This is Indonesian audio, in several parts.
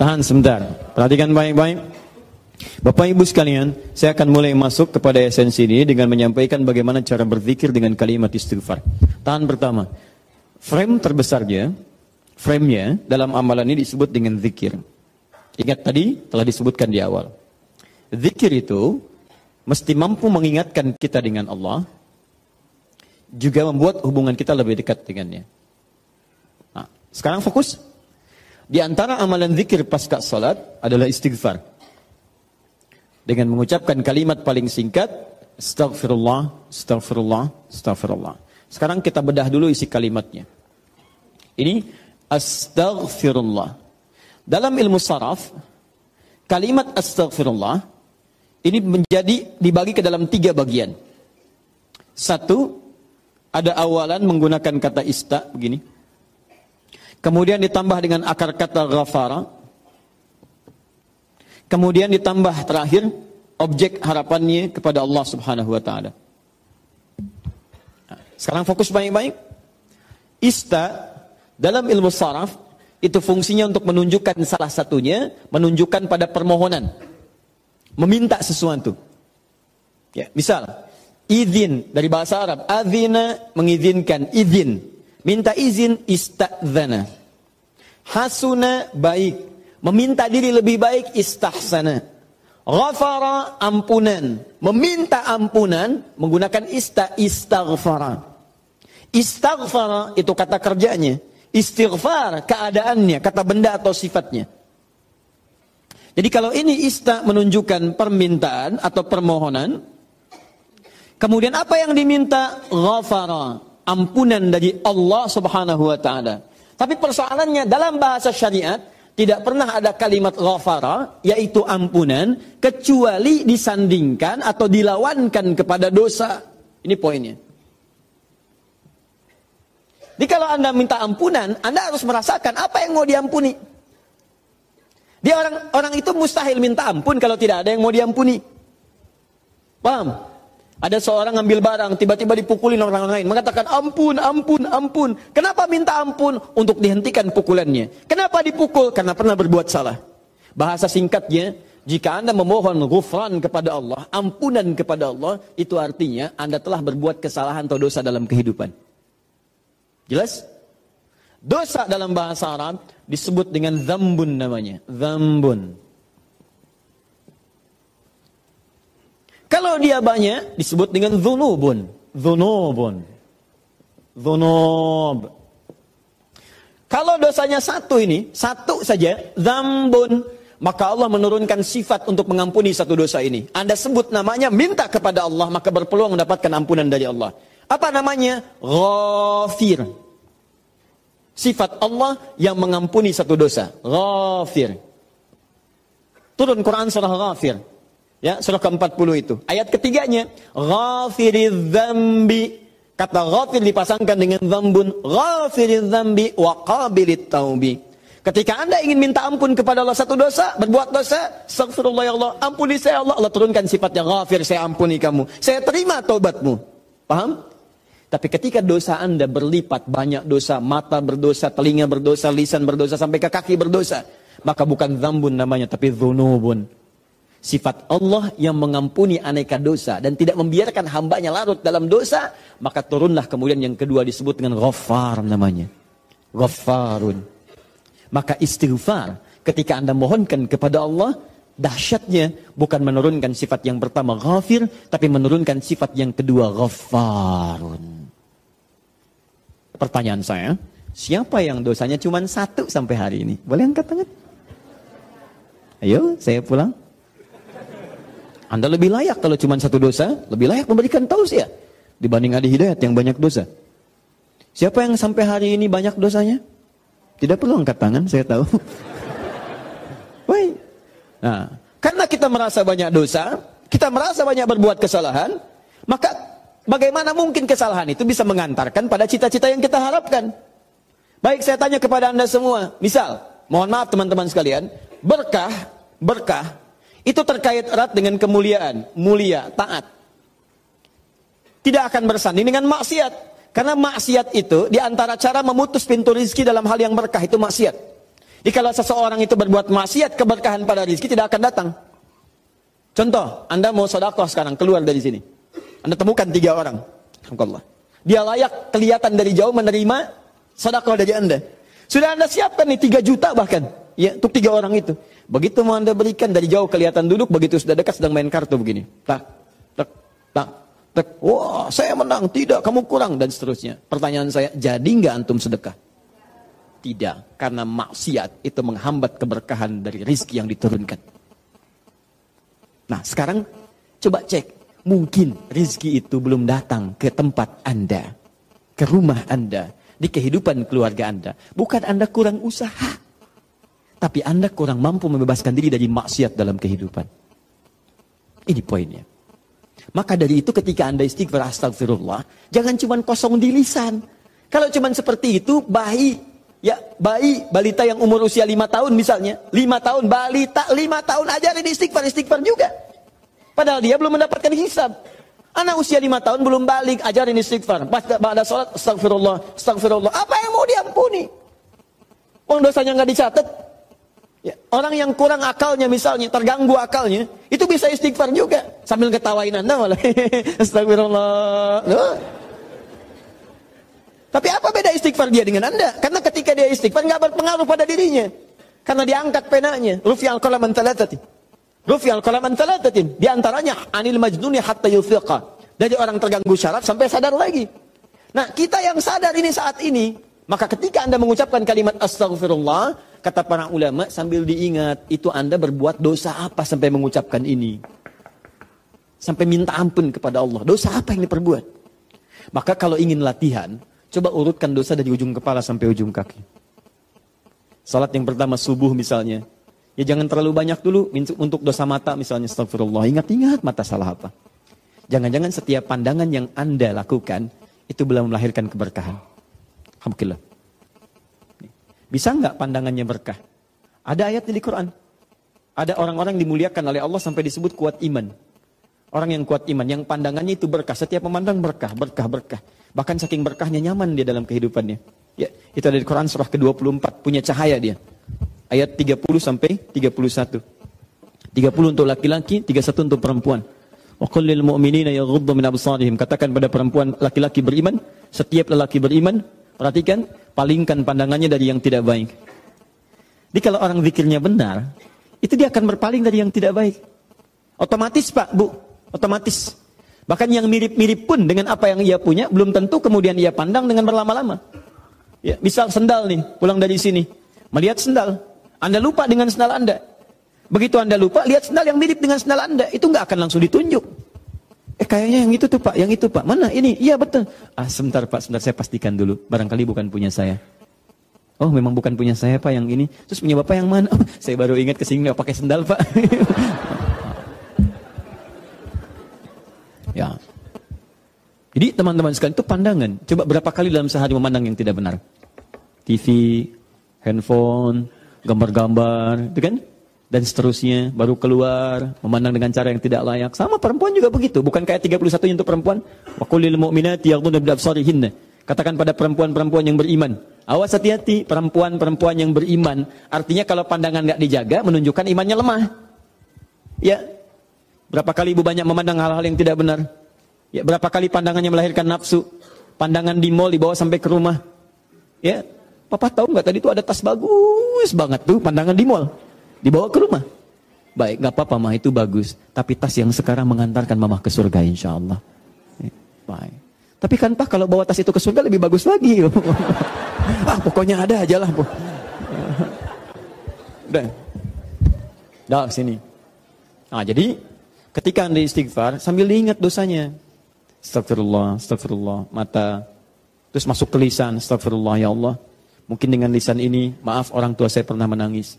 Tahan sebentar. Perhatikan baik-baik. Bapak Ibu sekalian, saya akan mulai masuk kepada esensi ini dengan menyampaikan bagaimana cara berzikir dengan kalimat istighfar. Tahan pertama. Frame terbesarnya, frame-nya dalam amalan ini disebut dengan zikir. Ingat tadi telah disebutkan di awal. Zikir itu mesti mampu mengingatkan kita dengan Allah, juga membuat hubungan kita lebih dekat dengannya. Nah, sekarang fokus. Di antara amalan zikir pasca salat adalah istighfar. Dengan mengucapkan kalimat paling singkat, Astaghfirullah, Astaghfirullah, Astaghfirullah. Sekarang kita bedah dulu isi kalimatnya. Ini Astaghfirullah. Dalam ilmu saraf, kalimat Astaghfirullah ini menjadi dibagi ke dalam tiga bagian. Satu, ada awalan menggunakan kata ista begini. Kemudian ditambah dengan akar kata ghafara. Kemudian ditambah terakhir objek harapannya kepada Allah Subhanahu wa taala. Sekarang fokus baik-baik. Ista dalam ilmu saraf itu fungsinya untuk menunjukkan salah satunya, menunjukkan pada permohonan. Meminta sesuatu. Ya, misal, izin dari bahasa Arab, azina mengizinkan, izin. Minta izin istadzana. Hasuna baik. Meminta diri lebih baik istahsana. Ghafara ampunan. Meminta ampunan menggunakan ista istaghfara. Istaghfara itu kata kerjanya. Istighfar keadaannya, kata benda atau sifatnya. Jadi kalau ini ista menunjukkan permintaan atau permohonan, kemudian apa yang diminta? Ghafara ampunan dari Allah Subhanahu wa taala. Tapi persoalannya dalam bahasa syariat tidak pernah ada kalimat ghafara yaitu ampunan kecuali disandingkan atau dilawankan kepada dosa. Ini poinnya. Jadi kalau Anda minta ampunan, Anda harus merasakan apa yang mau diampuni. Dia orang orang itu mustahil minta ampun kalau tidak ada yang mau diampuni. Paham? Ada seorang ngambil barang, tiba-tiba dipukulin orang lain. Mengatakan, ampun, ampun, ampun. Kenapa minta ampun? Untuk dihentikan pukulannya. Kenapa dipukul? Karena pernah berbuat salah. Bahasa singkatnya, jika anda memohon gufran kepada Allah, ampunan kepada Allah, itu artinya anda telah berbuat kesalahan atau dosa dalam kehidupan. Jelas? Dosa dalam bahasa Arab disebut dengan zambun namanya. Zambun. Kalau dia banyak disebut dengan zunubun. Zunubun. Zunub. Kalau dosanya satu ini, satu saja, zambun, maka Allah menurunkan sifat untuk mengampuni satu dosa ini. Anda sebut namanya, minta kepada Allah, maka berpeluang mendapatkan ampunan dari Allah. Apa namanya? Ghafir. Sifat Allah yang mengampuni satu dosa. Ghafir. Turun Quran surah Ghafir. Ya, surah ke-40 itu. Ayat ketiganya, ghafiriz dzambi. Kata ghafir dipasangkan dengan dzambun, ghafiriz dzambi wa qabilit taubi. Ketika Anda ingin minta ampun kepada Allah satu dosa, berbuat dosa, astagfirullah ya Allah, ampuni saya Allah. Allah turunkan sifatnya ghafir, saya ampuni kamu. Saya terima taubatmu. Paham? Tapi ketika dosa Anda berlipat, banyak dosa, mata berdosa, telinga berdosa, lisan berdosa, sampai ke kaki berdosa. Maka bukan zambun namanya, tapi zunubun sifat Allah yang mengampuni aneka dosa dan tidak membiarkan hambanya larut dalam dosa, maka turunlah kemudian yang kedua disebut dengan ghaffar namanya. Ghaffarun. Maka istighfar ketika Anda mohonkan kepada Allah, dahsyatnya bukan menurunkan sifat yang pertama ghafir, tapi menurunkan sifat yang kedua ghaffarun. Pertanyaan saya, siapa yang dosanya cuma satu sampai hari ini? Boleh angkat tangan? Ayo, saya pulang. Anda lebih layak kalau cuma satu dosa, lebih layak memberikan tausiah dibanding ada hidayat yang banyak dosa. Siapa yang sampai hari ini banyak dosanya? Tidak perlu angkat tangan, saya tahu. Baik. Nah, karena kita merasa banyak dosa, kita merasa banyak berbuat kesalahan, maka bagaimana mungkin kesalahan itu bisa mengantarkan pada cita-cita yang kita harapkan? Baik, saya tanya kepada Anda semua. Misal, mohon maaf teman-teman sekalian, berkah, berkah itu terkait erat dengan kemuliaan, mulia, taat. Tidak akan bersanding dengan maksiat. Karena maksiat itu di antara cara memutus pintu rizki dalam hal yang berkah itu maksiat. Jadi kalau seseorang itu berbuat maksiat, keberkahan pada rizki tidak akan datang. Contoh, Anda mau sodakoh sekarang, keluar dari sini. Anda temukan tiga orang. Alhamdulillah. Dia layak kelihatan dari jauh menerima sodakoh dari Anda. Sudah Anda siapkan nih tiga juta bahkan. Ya, untuk tiga orang itu. Begitu mau Anda berikan dari jauh kelihatan duduk, begitu sudah dekat sedang main kartu begini. Tak, tak, tak, tak. Wah, saya menang. Tidak, kamu kurang. Dan seterusnya. Pertanyaan saya, jadi nggak antum sedekah? Tidak, karena maksiat itu menghambat keberkahan dari rizki yang diturunkan. Nah, sekarang coba cek. Mungkin rizki itu belum datang ke tempat Anda, ke rumah Anda, di kehidupan keluarga Anda. Bukan Anda kurang usaha, tapi Anda kurang mampu membebaskan diri dari maksiat dalam kehidupan. Ini poinnya. Maka dari itu ketika Anda istighfar astagfirullah, jangan cuma kosong di lisan. Kalau cuma seperti itu, bayi Ya, bayi, balita yang umur usia lima tahun misalnya. lima tahun, balita lima tahun ajarin istighfar, istighfar juga. Padahal dia belum mendapatkan hisab. Anak usia lima tahun belum balik, ajarin istighfar. Pas pada sholat, astagfirullah, astagfirullah. Apa yang mau diampuni? Uang dosanya nggak dicatat. Ya, orang yang kurang akalnya misalnya, terganggu akalnya, itu bisa istighfar juga. Sambil ketawain anda malah. astagfirullah. Loh. Tapi apa beda istighfar dia dengan anda? Karena ketika dia istighfar nggak berpengaruh pada dirinya. Karena diangkat penanya. Rufi al-qalam an Rufi al-qalam an Di antaranya anil majnuni hatta yufiqa. Dari orang terganggu syaraf sampai sadar lagi. Nah kita yang sadar ini saat ini. Maka ketika anda mengucapkan kalimat astagfirullah. Kata para ulama sambil diingat. Itu anda berbuat dosa apa sampai mengucapkan ini. Sampai minta ampun kepada Allah. Dosa apa yang diperbuat? Maka kalau ingin latihan, Coba urutkan dosa dari ujung kepala sampai ujung kaki. Salat yang pertama subuh misalnya. Ya jangan terlalu banyak dulu untuk dosa mata misalnya astagfirullah. Ingat-ingat mata salah apa. Jangan-jangan setiap pandangan yang Anda lakukan itu belum melahirkan keberkahan. Alhamdulillah. Bisa nggak pandangannya berkah? Ada ayat di Quran. Ada orang-orang dimuliakan oleh Allah sampai disebut kuat iman. Orang yang kuat iman, yang pandangannya itu berkah. Setiap memandang berkah, berkah, berkah. Bahkan saking berkahnya nyaman dia dalam kehidupannya. Ya, itu ada di Quran surah ke-24, punya cahaya dia. Ayat 30 sampai 31. 30 untuk laki-laki, 31 untuk perempuan. Wa mu'minina. Katakan pada perempuan laki-laki beriman, setiap lelaki beriman, perhatikan, palingkan pandangannya dari yang tidak baik. Jadi kalau orang zikirnya benar, itu dia akan berpaling dari yang tidak baik. Otomatis Pak, Bu, otomatis. Bahkan yang mirip-mirip pun dengan apa yang ia punya, belum tentu kemudian ia pandang dengan berlama-lama. Ya, misal sendal nih, pulang dari sini. Melihat sendal. Anda lupa dengan sendal Anda. Begitu Anda lupa, lihat sendal yang mirip dengan sendal Anda. Itu nggak akan langsung ditunjuk. Kayaknya yang itu tuh Pak, yang itu Pak. Mana ini? Iya betul. Ah sebentar Pak, sebentar saya pastikan dulu. Barangkali bukan punya saya. Oh memang bukan punya saya Pak yang ini. Terus punya Bapak yang mana? Oh, saya baru ingat ke sini nggak pakai sendal Pak. Ya. Jadi teman-teman sekalian itu pandangan. Coba berapa kali dalam sehari memandang yang tidak benar? TV, handphone, gambar-gambar, itu kan? Dan seterusnya, baru keluar, memandang dengan cara yang tidak layak. Sama perempuan juga begitu. Bukan kayak 31 untuk perempuan. Wa kulil mu'minati yaghdudna min Katakan pada perempuan-perempuan yang beriman. Awas hati-hati, perempuan-perempuan yang beriman. Artinya kalau pandangan nggak dijaga, menunjukkan imannya lemah. Ya, Berapa kali ibu banyak memandang hal-hal yang tidak benar? Ya, berapa kali pandangannya melahirkan nafsu? Pandangan di mall dibawa sampai ke rumah. Ya, papa tahu nggak tadi itu ada tas bagus banget tuh pandangan di mall. Dibawa ke rumah. Baik, nggak apa-apa mah itu bagus. Tapi tas yang sekarang mengantarkan mama ke surga insya Allah. Ya, baik. Tapi kan pak kalau bawa tas itu ke surga lebih bagus lagi. ah pokoknya ada aja lah. Udah. Dah sini. Nah jadi Ketika anda istighfar, sambil diingat dosanya. Astagfirullah, astagfirullah, mata. Terus masuk ke lisan, astagfirullah ya Allah. Mungkin dengan lisan ini, maaf orang tua saya pernah menangis.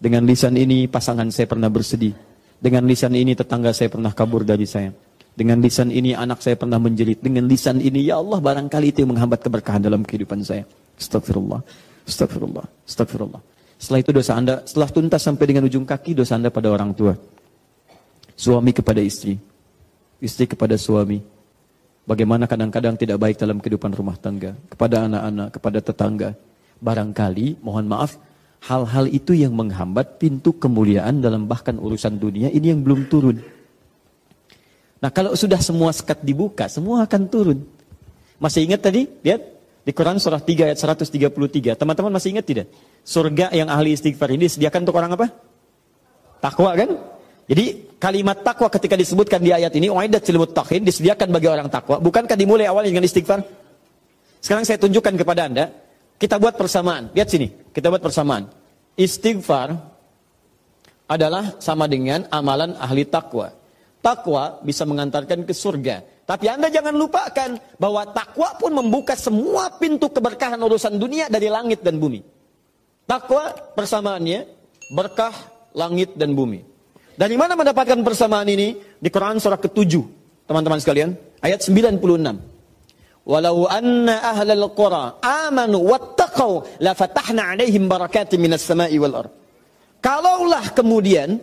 Dengan lisan ini, pasangan saya pernah bersedih. Dengan lisan ini, tetangga saya pernah kabur dari saya. Dengan lisan ini, anak saya pernah menjerit. Dengan lisan ini, ya Allah, barangkali itu yang menghambat keberkahan dalam kehidupan saya. Astagfirullah, astagfirullah, astagfirullah. Setelah itu dosa anda, setelah tuntas sampai dengan ujung kaki, dosa anda pada orang tua. Suami kepada istri, istri kepada suami. Bagaimana kadang-kadang tidak baik dalam kehidupan rumah tangga, kepada anak-anak, kepada tetangga. Barangkali, mohon maaf, Hal-hal itu yang menghambat pintu kemuliaan dalam bahkan urusan dunia ini yang belum turun. Nah kalau sudah semua sekat dibuka, semua akan turun. Masih ingat tadi? Lihat di Quran surah 3 ayat 133. Teman-teman masih ingat tidak? Surga yang ahli istighfar ini disediakan untuk orang apa? Takwa kan? Jadi kalimat takwa ketika disebutkan di ayat ini, waidat silmut takin disediakan bagi orang takwa. Bukankah dimulai awal dengan istighfar? Sekarang saya tunjukkan kepada anda, kita buat persamaan. Lihat sini, kita buat persamaan. Istighfar adalah sama dengan amalan ahli takwa. Takwa bisa mengantarkan ke surga. Tapi anda jangan lupakan bahwa takwa pun membuka semua pintu keberkahan urusan dunia dari langit dan bumi. Takwa persamaannya berkah langit dan bumi. Dari mana mendapatkan persamaan ini? Di Quran surah ke-7, teman-teman sekalian, ayat 96. Walau anna ahlal qura amanu wattaqau la fatahna alaihim barakatin minas sama'i wal ard. Kalaulah kemudian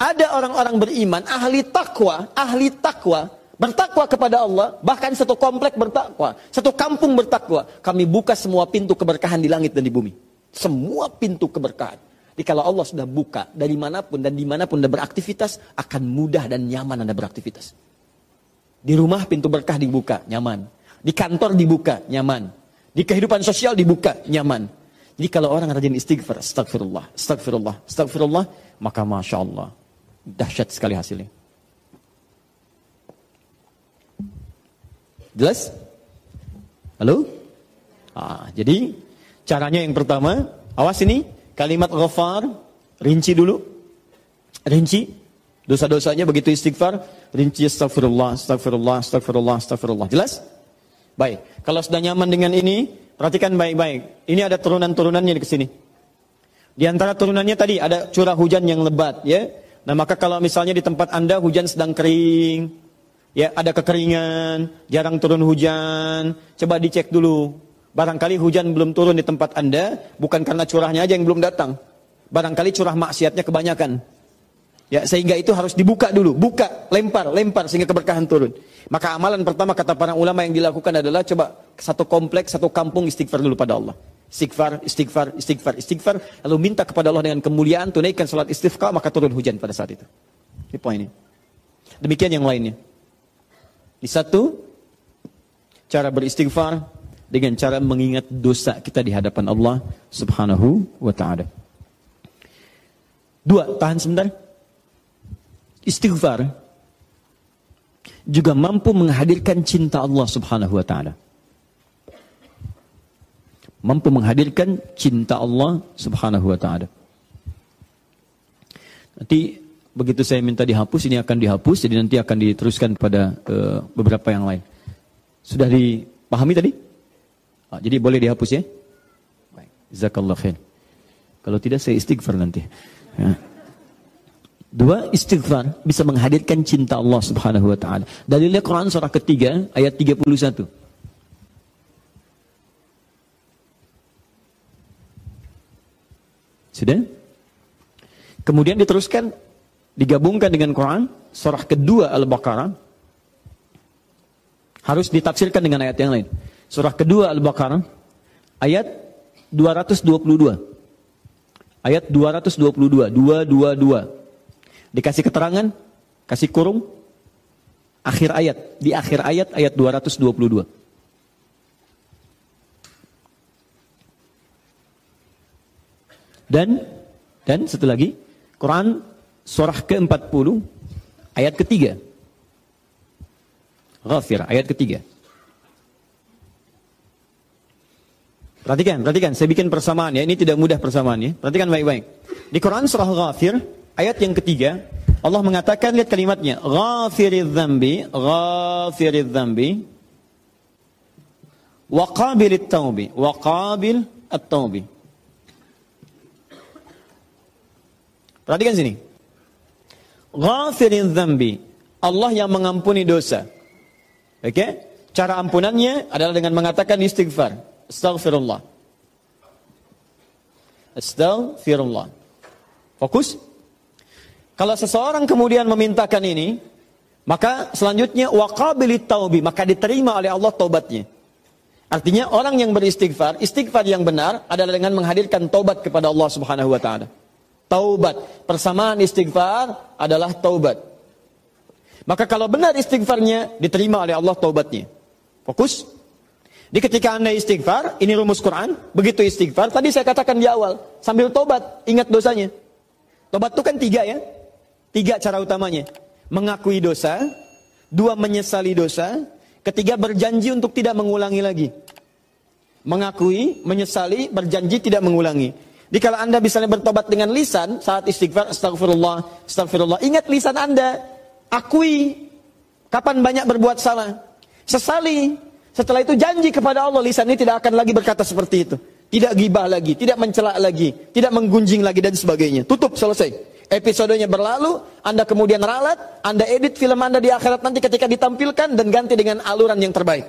ada orang-orang beriman, ahli takwa, ahli takwa, bertakwa kepada Allah, bahkan satu komplek bertakwa, satu kampung bertakwa, kami buka semua pintu keberkahan di langit dan di bumi. Semua pintu keberkahan. Jadi kalau Allah sudah buka dari mana pun dan di mana pun Anda beraktivitas, akan mudah dan nyaman Anda beraktivitas. Di rumah pintu berkah dibuka, nyaman. Di kantor dibuka, nyaman. Di kehidupan sosial dibuka, nyaman. Jadi kalau orang rajin istighfar, astagfirullah, astagfirullah, astagfirullah, maka Masya Allah, dahsyat sekali hasilnya. Jelas? Halo? Ah, jadi caranya yang pertama, awas ini, kalimat ghafar, rinci dulu. Rinci, dosa-dosanya begitu istighfar, rinci astagfirullah, astagfirullah, astagfirullah, astagfirullah. Jelas? Baik, kalau sudah nyaman dengan ini, perhatikan baik-baik. Ini ada turunan-turunannya di sini. Di antara turunannya tadi ada curah hujan yang lebat, ya. Nah, maka kalau misalnya di tempat Anda hujan sedang kering, ya, ada kekeringan, jarang turun hujan, coba dicek dulu. Barangkali hujan belum turun di tempat Anda, bukan karena curahnya aja yang belum datang. Barangkali curah maksiatnya kebanyakan. Ya, sehingga itu harus dibuka dulu, buka, lempar, lempar sehingga keberkahan turun. Maka amalan pertama kata para ulama yang dilakukan adalah coba satu kompleks, satu kampung istighfar dulu pada Allah. Istighfar, istighfar, istighfar, istighfar, lalu minta kepada Allah dengan kemuliaan, tunaikan salat istighfar, maka turun hujan pada saat itu. Ini poin ini. Demikian yang lainnya. Di satu, cara beristighfar dengan cara mengingat dosa kita di hadapan Allah Subhanahu wa taala. Dua, tahan sebentar istighfar juga mampu menghadirkan cinta Allah Subhanahu wa taala. Mampu menghadirkan cinta Allah Subhanahu wa taala. Nanti begitu saya minta dihapus ini akan dihapus jadi nanti akan diteruskan pada uh, beberapa yang lain. Sudah dipahami tadi? Ah, jadi boleh dihapus ya? Baik. Jazakallah khair. Kalau tidak saya istighfar nanti. Ya. Dua, istighfar bisa menghadirkan cinta Allah Subhanahu wa taala. Dalilnya Quran surah ketiga ayat 31. Sudah? Kemudian diteruskan digabungkan dengan Quran surah kedua Al-Baqarah harus ditafsirkan dengan ayat yang lain. Surah kedua Al-Baqarah ayat 222. Ayat 222, 222. Dikasih keterangan, kasih kurung, akhir ayat, di akhir ayat ayat 222. Dan dan satu lagi, Quran surah ke-40 ayat ketiga. Ghafir ayat ketiga. Perhatikan, perhatikan, saya bikin persamaan ya. Ini tidak mudah persamaan ya. Perhatikan baik-baik. Di Quran surah Ghafir Ayat yang ketiga, Allah mengatakan lihat kalimatnya, ghafiriz dzambi, ghafiriz dzambi wa qabilit taubi, wa qabil at-taubi. Perhatikan sini. Ghafiriz dzambi, Allah yang mengampuni dosa. Oke? Okay? Cara ampunannya adalah dengan mengatakan istighfar. Astaghfirullah. Astaghfirullah. Fokus. Kalau seseorang kemudian memintakan ini, maka selanjutnya waqabilit taubi, maka diterima oleh Allah taubatnya. Artinya orang yang beristighfar, istighfar yang benar adalah dengan menghadirkan taubat kepada Allah Subhanahu wa taala. Taubat, persamaan istighfar adalah taubat. Maka kalau benar istighfarnya diterima oleh Allah taubatnya. Fokus. Di ketika Anda istighfar, ini rumus Quran, begitu istighfar, tadi saya katakan di awal, sambil tobat, ingat dosanya. Tobat itu kan tiga ya. Tiga cara utamanya. Mengakui dosa, dua menyesali dosa, Ketiga berjanji untuk tidak mengulangi lagi. Mengakui, menyesali, berjanji tidak mengulangi. Jadi kalau anda misalnya bertobat dengan lisan saat istighfar, astagfirullah, astagfirullah. Ingat lisan anda, akui kapan banyak berbuat salah. Sesali, setelah itu janji kepada Allah, lisan ini tidak akan lagi berkata seperti itu. Tidak gibah lagi, tidak mencela lagi, tidak menggunjing lagi dan sebagainya. Tutup, selesai episodenya berlalu, Anda kemudian ralat, Anda edit film Anda di akhirat nanti ketika ditampilkan dan ganti dengan aluran yang terbaik.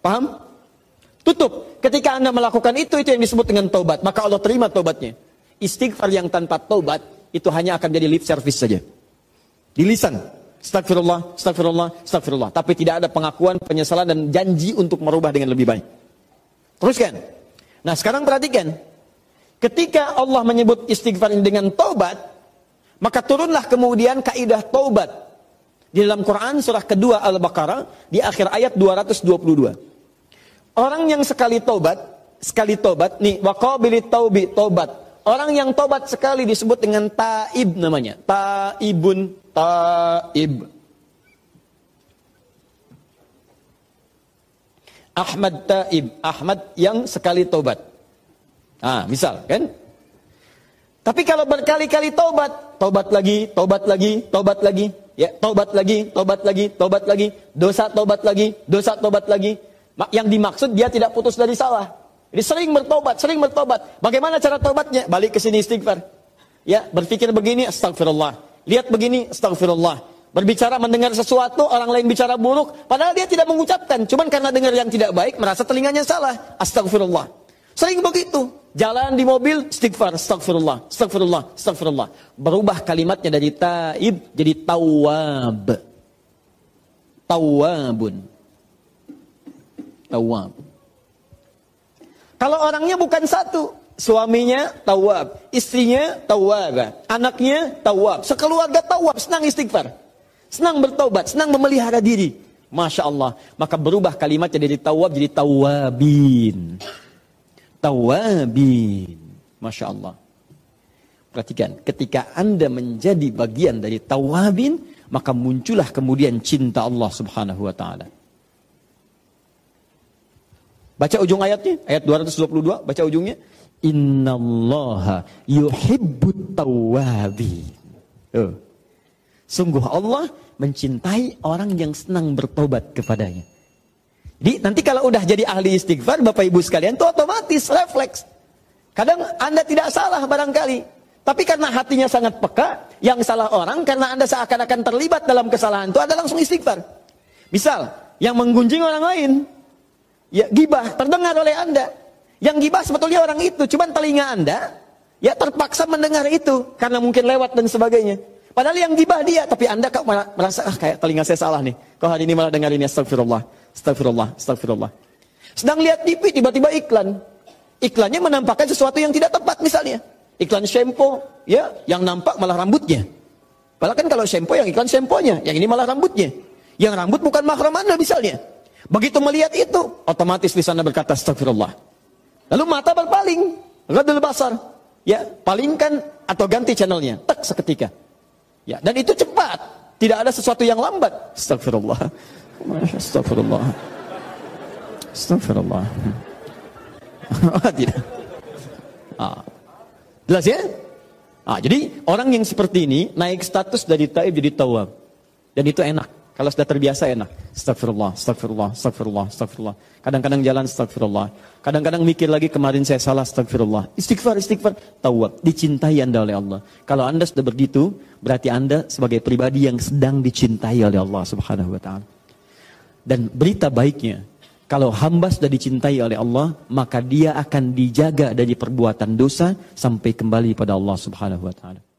Paham? Tutup. Ketika Anda melakukan itu, itu yang disebut dengan taubat. Maka Allah terima taubatnya. Istighfar yang tanpa taubat, itu hanya akan jadi lip service saja. Di lisan. Astagfirullah, astagfirullah, astagfirullah. Tapi tidak ada pengakuan, penyesalan, dan janji untuk merubah dengan lebih baik. Teruskan. Nah sekarang perhatikan. Ketika Allah menyebut istighfar dengan taubat, maka turunlah kemudian kaidah taubat. Di dalam Quran surah kedua Al-Baqarah di akhir ayat 222. Orang yang sekali taubat, sekali taubat nih waqabilit taubi taubat. Orang yang taubat sekali disebut dengan taib namanya. Taibun taib. Ahmad taib, Ahmad yang sekali taubat. Ah, misal kan? Tapi kalau berkali-kali taubat, taubat lagi, taubat lagi, taubat lagi, ya, taubat lagi, taubat lagi, taubat lagi, dosa taubat lagi, dosa taubat lagi. Yang dimaksud dia tidak putus dari salah. Jadi sering bertobat, sering bertobat. Bagaimana cara tobatnya? Balik ke sini istighfar. Ya, berpikir begini, astagfirullah. Lihat begini, astagfirullah. Berbicara mendengar sesuatu, orang lain bicara buruk, padahal dia tidak mengucapkan. Cuman karena dengar yang tidak baik, merasa telinganya salah. Astagfirullah. Sering begitu. Jalan di mobil, istighfar, astagfirullah, astagfirullah, astagfirullah. Berubah kalimatnya dari taib jadi tawab. Tawabun. Tawab. Kalau orangnya bukan satu, suaminya tawab, istrinya tawab, anaknya tawab, sekeluarga tawab, senang istighfar. Senang bertobat, senang memelihara diri. Masya Allah. Maka berubah kalimatnya dari tawab jadi tawabin tawabin. Masya Allah. Perhatikan, ketika Anda menjadi bagian dari tawabin, maka muncullah kemudian cinta Allah subhanahu wa ta'ala. Baca ujung ayatnya, ayat 222, baca ujungnya. Inna Allah yuhibbut tawabin. Oh. Sungguh Allah mencintai orang yang senang bertobat kepadanya. Jadi nanti kalau udah jadi ahli istighfar, Bapak Ibu sekalian, itu otomatis refleks. Kadang Anda tidak salah barangkali. Tapi karena hatinya sangat peka, yang salah orang karena Anda seakan-akan terlibat dalam kesalahan itu, Anda langsung istighfar. Misal, yang menggunjing orang lain, ya gibah, terdengar oleh Anda. Yang gibah sebetulnya orang itu, cuman telinga Anda, ya terpaksa mendengar itu, karena mungkin lewat dan sebagainya. Padahal yang gibah dia, tapi Anda kok merasa, ah, kayak telinga saya salah nih. Kok hari ini malah dengar ini, astagfirullah. Astagfirullah, astagfirullah. Sedang lihat TV, tiba-tiba iklan. Iklannya menampakkan sesuatu yang tidak tepat misalnya. Iklan shampoo, ya, yang nampak malah rambutnya. Padahal kan kalau shampoo yang iklan shampoo-nya, yang ini malah rambutnya. Yang rambut bukan mahram Anda misalnya. Begitu melihat itu, otomatis di sana berkata astagfirullah. Lalu mata berpaling, gadul basar. Ya, palingkan atau ganti channelnya, tak seketika. Ya, dan itu cepat. Tidak ada sesuatu yang lambat. Astagfirullah. Astagfirullah. Astagfirullah. Tidak. Ah. Jelas ya? Ah, jadi orang yang seperti ini naik status dari taib jadi tawab. Dan itu enak. Kalau sudah terbiasa enak. Astagfirullah, astagfirullah, astagfirullah, astagfirullah. Kadang-kadang jalan astagfirullah. Kadang-kadang mikir lagi kemarin saya salah astagfirullah. Istighfar, istighfar. Tawab. Dicintai anda oleh Allah. Kalau anda sudah begitu, berarti anda sebagai pribadi yang sedang dicintai oleh Allah subhanahu wa ta'ala. Dan berita baiknya, kalau hamba sudah dicintai oleh Allah, maka dia akan dijaga dari perbuatan dosa sampai kembali pada Allah Subhanahu wa taala.